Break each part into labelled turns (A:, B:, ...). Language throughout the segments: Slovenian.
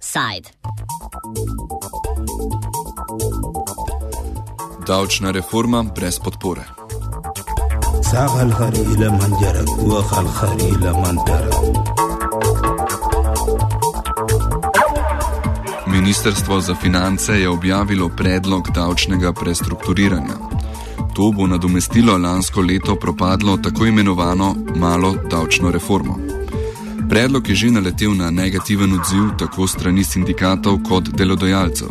A: Side.
B: Davčna reforma brez podpore.
C: ساق الخري إلى من جرى وخ الخري إلى من
B: Ministrstvo za finance je objavilo predlog davčnega prestrukturiranja. To bo nadomestilo lansko leto propadlo tako imenovano malo davčno reformo. Predlog je že naletel na negativen odziv tako strani sindikatov kot delodajalcev.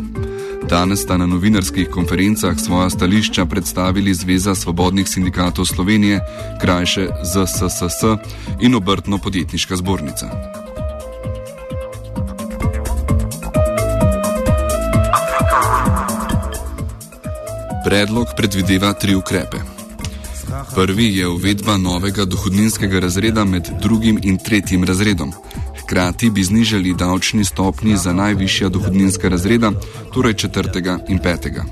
B: Danes sta na novinarskih konferencah svoja stališča predstavili Zveza svobodnih sindikatov Slovenije, krajše ZSSS in obrtno-podjetniška zbornica. Predlog predvideva tri ukrepe. Prvi je uvedba novega dohodninskega razreda med drugim in tretjim razredom. Hkrati bi znižali davčni stopni za najvišja dohodninska razreda, torej četrtega in petega.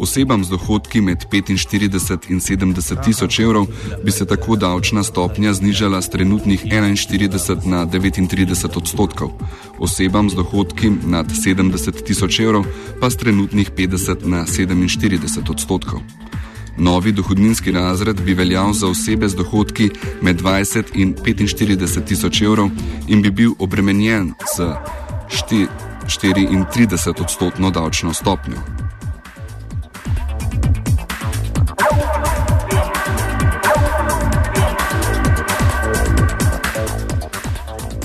B: Osebam z dohodki med 45 in 70 tisoč evrov bi se tako davčna stopnja znižala z trenutnih 41 na 39 odstotkov, osebam z dohodki nad 70 tisoč evrov pa z trenutnih 50 na 47 odstotkov. Novi dohodninski razred bi veljal za osebe z dohodki med 20 in 45 tisoč evrov in bi bil obremenjen z 34 odstotno davčno stopnjo.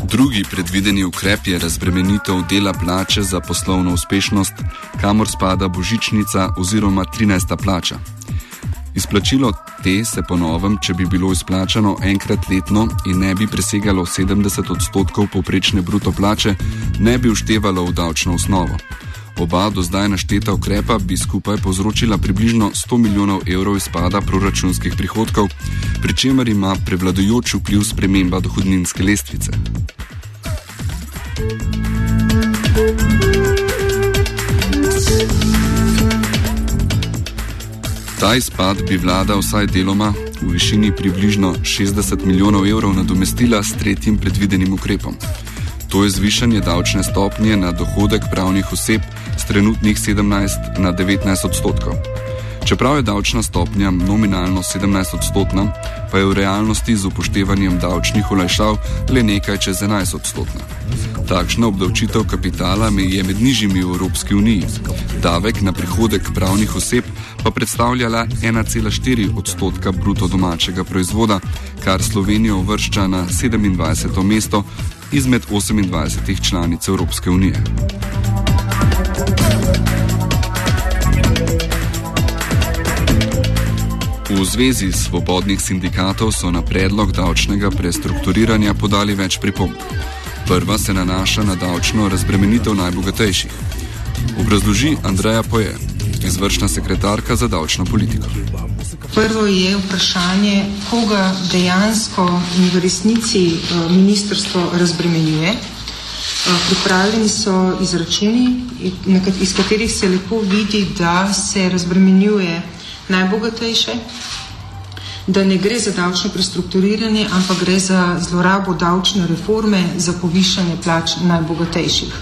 B: Drugi predvideni ukrep je razbremenitev dela plače za poslovno uspešnost, kamor spada božičnica oziroma 13. plača. Izplačilo te se po novem, če bi bilo izplačano enkrat letno in ne bi presegalo 70 odstotkov povprečne bruto plače, ne bi uštevalo v davčno osnovo. Oba do zdaj našteta ukrepa bi skupaj povzročila približno 100 milijonov evrov izpada proračunskih prihodkov, pri čemer ima prevladujoč vpliv sprememba dohodninske lestvice. Ta izpad bi vlada vsaj deloma v višini približno 60 milijonov evrov nadomestila s tretjim predvidenim ukrepom. To je zvišanje davčne stopnje na dohodek pravnih oseb z trenutnih 17 na 19 odstotkov. Čeprav je davčna stopnja nominalno 17 odstotna, pa je v realnosti z upoštevanjem davčnih olajšav le nekaj čez 11 odstotna. Takšna obdavčitev kapitala je med nižjimi v Evropski uniji. Davek na prihodek pravnih oseb pa predstavljala 1,4 odstotka bruto domačega proizvoda, kar Slovenijo uvršča na 27. mesto izmed 28 članic Evropske unije. V zvezi svobodnih sindikatov so na predlog davčnega prestrukturiranja podali več pripomb. Prva se nanaša na davčno razbremenitev najbogatejših. Obrazloži Andreja Poje, izvršna sekretarka za davčno politiko.
D: Prvo je vprašanje, koga dejansko in v resnici eh, ministrstvo razbremenjuje. Eh, pripravljeni so izračuni, iz katerih se lepo vidi, da se razbremenjuje najbogatejše, da ne gre za davčno prestrukturiranje, ampak gre za zlorabo davčne reforme za povišanje plač najbogatejših.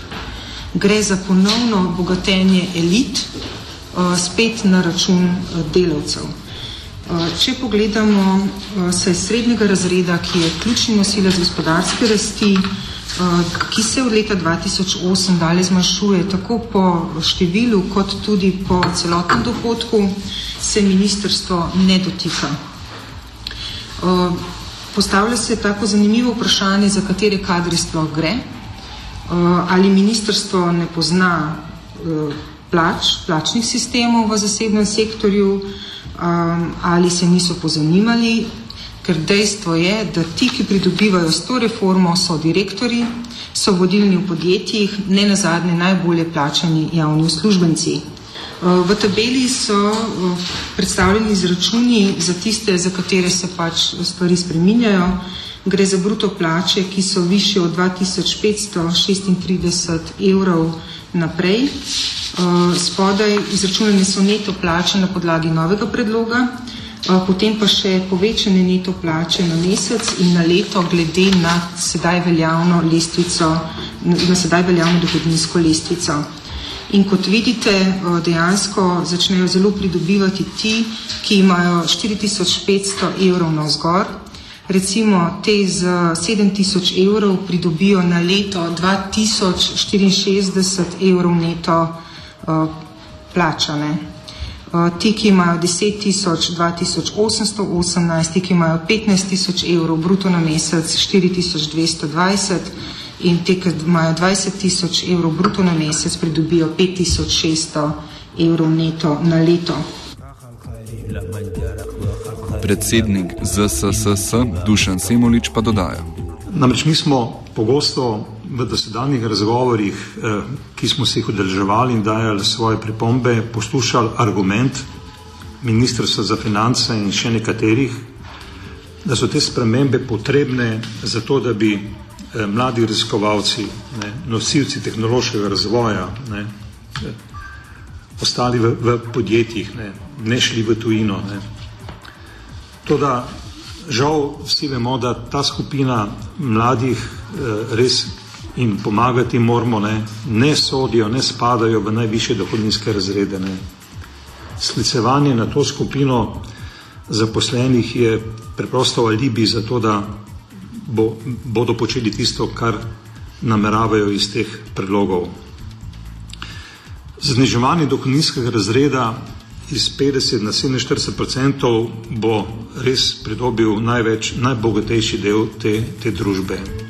D: Gre za ponovno bogatenje elit, eh, spet na račun eh, delavcev. Eh, če pogledamo se srednjega razreda, ki je ključni nosilec gospodarske rasti, ki se od leta 2008 dalje zmanjšuje tako po številu, kot tudi po celotnem dohodku, se ministrstvo ne dotika. Postavlja se tako zanimivo vprašanje, za katere kadre sploh gre. Ali ministrstvo ne pozna plač, plačnih sistemov v zasebnem sektorju, ali se niso pozanimali, ker dejstvo je, da ti, ki pridobivajo s to reformo, so direktori, so vodilni v podjetjih, ne na zadnje najbolje plačani javni uslužbenci. V tabeli so predstavljeni izračuni za tiste, za katere se pač stvari spreminjajo. Gre za bruto plače, ki so više od 2536 evrov naprej. Spodaj izračunane so neto plače na podlagi novega predloga, potem pa še povečane neto plače na mesec in na leto glede na sedaj veljavno lestvico, na sedaj veljavno dohodninsko lestvico. In kot vidite, dejansko začnejo zelo pridobivati ti, ki imajo 4500 evrov na vzgor. Recimo te z 7000 evrov pridobijo na leto 2064 evrov neto plačane. Ti, ki imajo 10 tisoč, 2818, ti, ki imajo 15 tisoč evrov bruto na mesec, 4220 in ti, ki imajo 20 tisoč evrov bruto na mesec, pridobijo 5600 evrov neto na leto.
B: Predsednik ZSSS Dušan Semolič pa dodaja.
A: Namreč mi smo pogosto v dosedanjih razgovorih, eh, ki smo se jih udeleževali in dajali svoje pripombe, poslušali argument Ministrstva za finance in še nekaterih, da so te spremembe potrebne zato, da bi eh, mladi raziskovalci, ne, nosilci tehnološkega razvoja, ne, eh, ostali v, v podjetjih, ne, ne šli v tujino. Ne. To, da žal vsi vemo, da ta skupina mladih res in pomagati moramo, ne, ne sodijo, ne spadajo v najviše dohodninske razrede. Ne. Sklicevanje na to skupino zaposlenih je preprosto alibi za to, da bo, bodo počeli tisto, kar nameravajo iz teh predlogov. Zniževanje dohodninskega razreda iz 50 na 47 odstotkov bo res pridobil največ, najbogatejši del te, te družbe.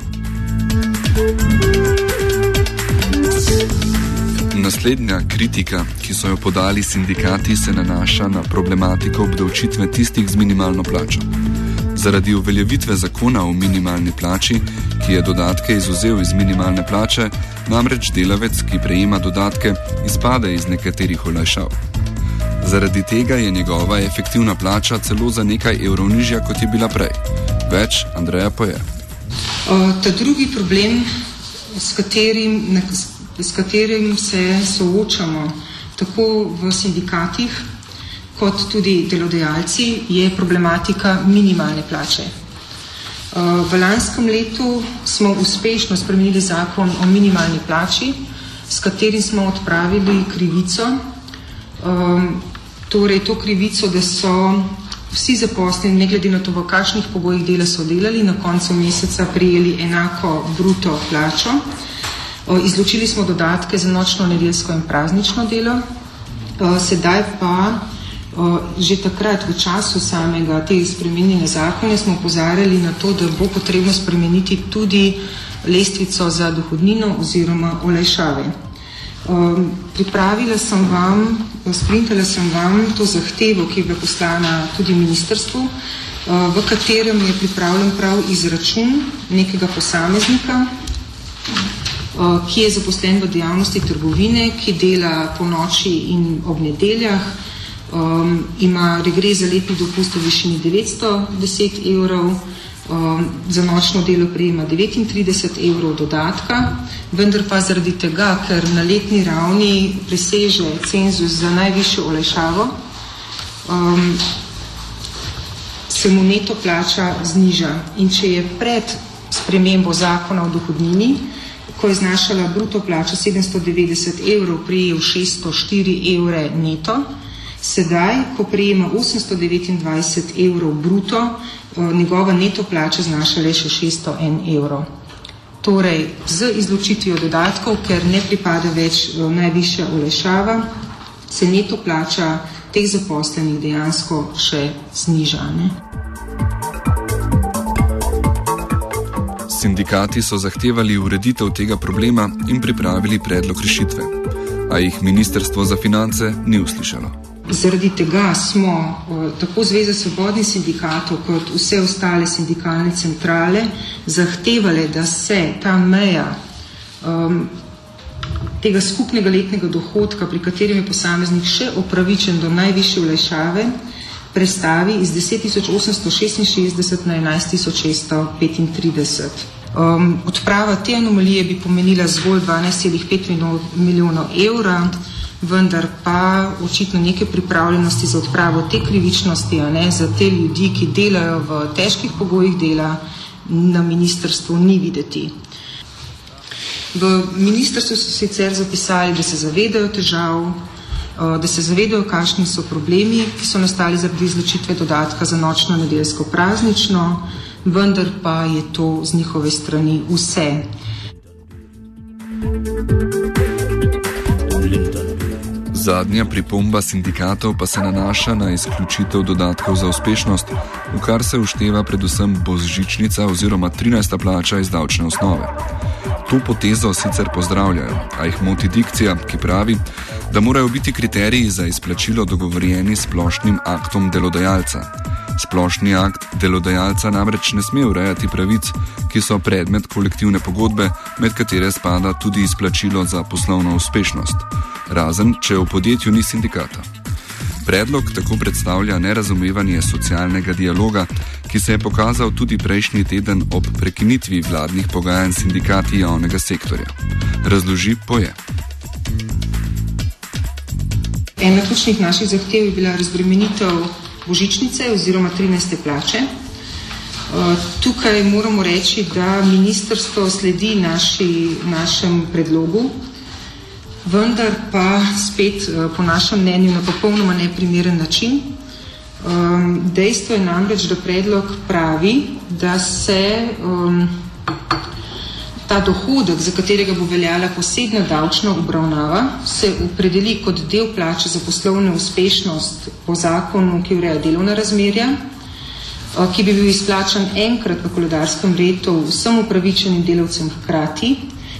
B: Naslednja kritika, ki so jo podali sindikati, se nanaša na problematiko obdavčitve tistih z minimalno plačo. Zaradi uveljavitve zakona o minimalni plači, ki je dodatke izuzel iz minimalne plače, namreč delavec, ki prejema dodatke, izpade iz nekaterih olajšav. Zaradi tega je njegova efektivna plača celo za nekaj evrov nižja, kot je bila prej. Več Andreja poje.
D: Ta drugi problem, s katerim, s katerim se soočamo tako v sindikatih, kot tudi delodajalci, je problematika minimalne plače. V lanskem letu smo uspešno spremenili zakon o minimalni plači, s katerim smo odpravili krivico, torej to krivico, da so vsi zaposleni, ne glede na to, v kakšnih pogojih dela so delali, na koncu meseca prijeli enako bruto plačo. Izločili smo dodatke za nočno, nedeljsko in praznično delo. Sedaj pa že takrat v času samega te spremenjene zakone smo upozarjali na to, da bo potrebno spremeniti tudi lestvico za dohodnino oziroma olajšave. Um, pripravila sem vam, sprintala sem vam to zahtevo, ki je bila poslana tudi ministrstvu, uh, v katerem je pripravljen prav izračun nekega posameznika, uh, ki je zaposlen v dejavnosti trgovine, ki dela po noči in ob nedeljah, um, ima regres za letni dopust v višini 910 evrov, um, za nočno delo prejema 39 evrov dodatka, vendar pa zaradi tega, ker na letni ravni preseže cenzus za najvišjo olajšavo, um, se mu neto plača zniža. In če je pred spremembo zakona o dohodnini, ko je znašala bruto plača 790 evrov, prijel 604 evre neto, sedaj, ko prejema 829 evrov bruto, njegova neto plača znaša le še 601 evrov. Torej, z izločitvijo dodatkov, ker ne pripada več najvišja olešava, se neto plača teh zaposlenih dejansko še zniža. Ne?
B: Sindikati so zahtevali ureditev tega problema in pripravili predlog rešitve, a jih Ministrstvo za finance ni uslišalo.
D: Zaradi tega smo tako Zveza svobodnih sindikatov kot vse ostale sindikalne centrale zahtevali, da se ta meja um, tega skupnega letnega dohodka, pri katerem je posameznik še upravičen do najvišje olajšave, prestavi iz 10.866 na 11.635. Um, odprava te anomalije bi pomenila zgolj 12,5 milijonov evra, vendar pa očitno neke pripravljenosti za odpravo te krivičnosti, a ne za te ljudi, ki delajo v težkih pogojih dela, na ministrstvu ni videti. V ministrstvu so sicer zapisali, da se zavedajo težav, Eh, da se zavedajo, kakšni so problemi, ki so nastali zaradi izločitve dodatka za nočno nedeljsko praznično, vendar pa je to z njihove strani vse.
B: Zadnja pripomba sindikatov pa se nanaša na izključitev dodatkov za uspešnost, v kar se ušteva predvsem božičnica oziroma 13. plača iz davčne osnove. To potezo sicer pozdravljajo, a jih moti dikcija, ki pravi, da morajo biti kriteriji za izplačilo dogovorjeni s splošnim aktom delodajalca. Splošni akt delodajalca namreč ne sme urejati pravic, ki so predmet kolektivne pogodbe, med katere spada tudi izplačilo za poslovno uspešnost, razen če v podjetju ni sindikata. Predlog tako predstavlja nerazumevanje socialnega dialoga, ki se je pokazal tudi prejšnji teden ob prekinitvi vladnih pogajanj s sindikati javnega sektorja. Razloži poje.
D: Ena ključnih naših zahtev je bila razbremenitev božičnice oziroma 13. plače. Uh, tukaj moramo reči, da ministrstvo sledi naši, našem predlogu, vendar pa spet uh, po našem mnenju na popolnoma neprimeren način. Um, dejstvo je namreč, da predlog pravi, da se um, ta dohodek, za katerega bo veljala posebna davčna obravnava, se opredeli kot del plače za poslovno uspešnost po zakonu, ki ureja delovna razmerja, ki bi bil izplačan enkrat v koledarskem letu vsem upravičenim delavcem hkrati,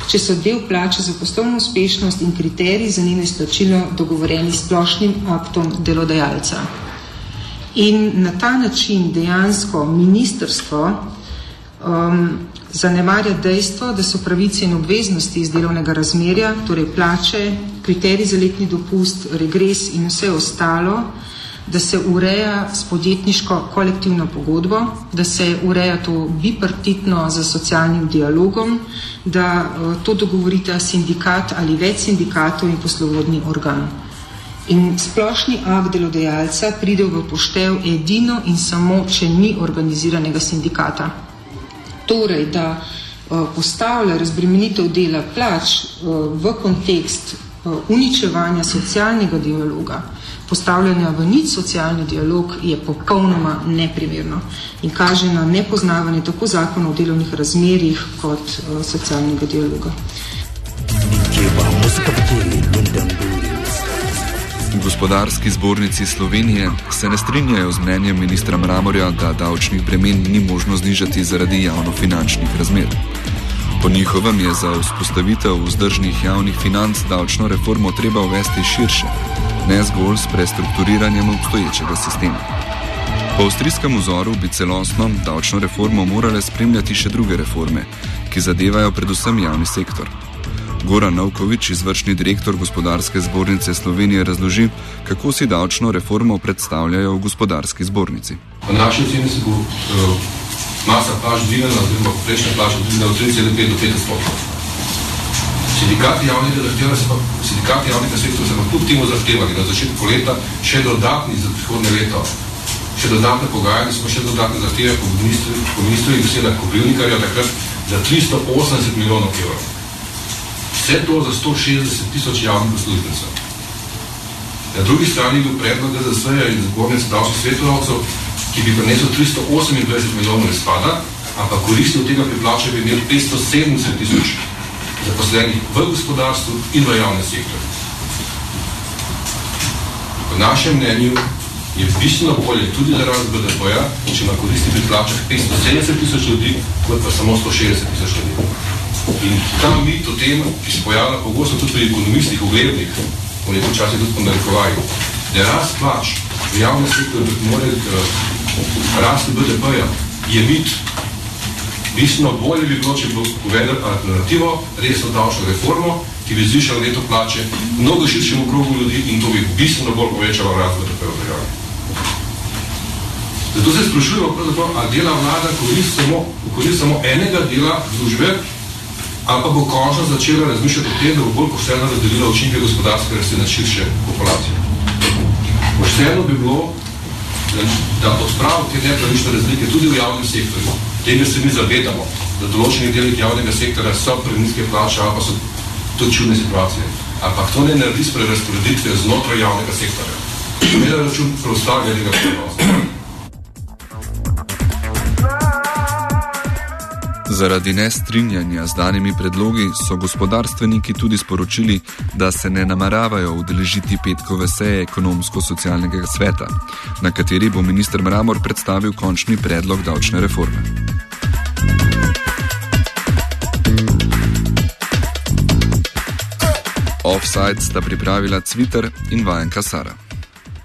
D: če so del plače za poslovno uspešnost in kriterij za njeno izplačilo dogovoreni s splošnim aktom delodajalca. In na ta način dejansko ministrstvo um, zanemarja dejstvo, da so pravice in obveznosti iz delovnega razmerja, torej plače, kriterij za letni dopust, regres in vse ostalo, da se ureja s podjetniško kolektivno pogodbo, da se ureja to bipartitno za socialnim dialogom, da uh, to dogovorita sindikat ali več sindikatov in poslovodni organ. In splošni akt delodajalca pride v poštev edino in samo, če ni organiziranega sindikata torej, da uh, postavlja razbremenitev dela plač uh, v kontekst uh, uničevanja socialnega dialoga, postavljanja v nič socialni dialog je popolnoma neprimerno in kaže na nepoznavanje tako zakona o delovnih razmerjih kot socialnega dialoga.
B: V gospodarski zbornici Slovenije se ne strinjajo z mnenjem ministra Mramorja, da davčnih bremen ni možno znižati zaradi javno-finančnih razmer. Po njihovem je za vzpostavitev vzdržnih javnih financ davčno reformo treba uvesti širše, ne zgolj s prestrukturiranjem obstoječega sistema. Po avstrijskem vzoru bi celostno davčno reformo morale spremljati še druge reforme, ki zadevajo predvsem javni sektor. Goran Novkovič, izvršni direktor gospodarske zbornice Slovenije, razloži, kako si davčno reformo predstavljajo v gospodarski zbornici.
E: Po naši oceni se bo uh, masa plač dvignila, oziroma prejšnja plača dvignila od 3,5 do 5 odstotkov. Sindikati javnega zahteva, sindikati javnega sektora se pa kljub temu zahtevali na začetku leta še dodatni za prihodne leto. Še dodatne pogajanje smo še dodatne zahteve po ministru, in besedah Kobilnikarja takrat za 380 milijonov evrov. Vse to za 160 tisoč javnih uslužbencev. Na drugi strani je bil predlog DZS-ja in zbornice davčnih svetovalcev, ki bi prinesel 328 milijonov izpada, ampak koristi od tega priplača bi imel 570 tisoč zaposlenih v gospodarstvu in v javnem sektorju. Po našem mnenju je bistveno bolje tudi zaradi BDP-ja, če na koristi priplača 570 tisoč ljudi, kot pa samo 160 tisoč ljudi. In ta mit o tem, ki se pojavlja pogosto tudi pri ekonomistih, uglednih, v neko čas je tudi ponarekovali, da je rast plač v javnem sektorju, da mora uh, rasti BDP-ja, je mit. Bistveno bolje bi bilo, če bi uvedel alternativo, resno davčno reformo, ki bi zvišala leto plače mnogo širšemu krogu ljudi in to bi bistveno bolj povečalo rast BDP-ja v državi. Zato se sprašujemo, ali dela vlada korist samo, korist samo enega dela družbe, ali pa bo končno začela razmišljati o tem, da bo bolj pošteno razdelila učinke gospodarske rasti na širše populacije. Pošteno bi bilo, da odpravimo te nepravične razlike tudi v javnem sektorju. Tega se mi zavedamo, da določeni delih javnega sektora so preniske plače ali pa so to čudne situacije. Ampak to ne naredi s prerasporeditve znotraj javnega sektorja. Ne na račun preostalega prebivalstva.
B: Zaradi nestrinjanja z danimi predlogi so gospodarstveniki tudi sporočili, da se ne nameravajo udeležiti petkove seje ekonomsko-socialnega sveta, na kateri bo minister Mramor predstavil končni predlog davčne reforme. Offside sta pripravila Twitter in Vajenka Sara.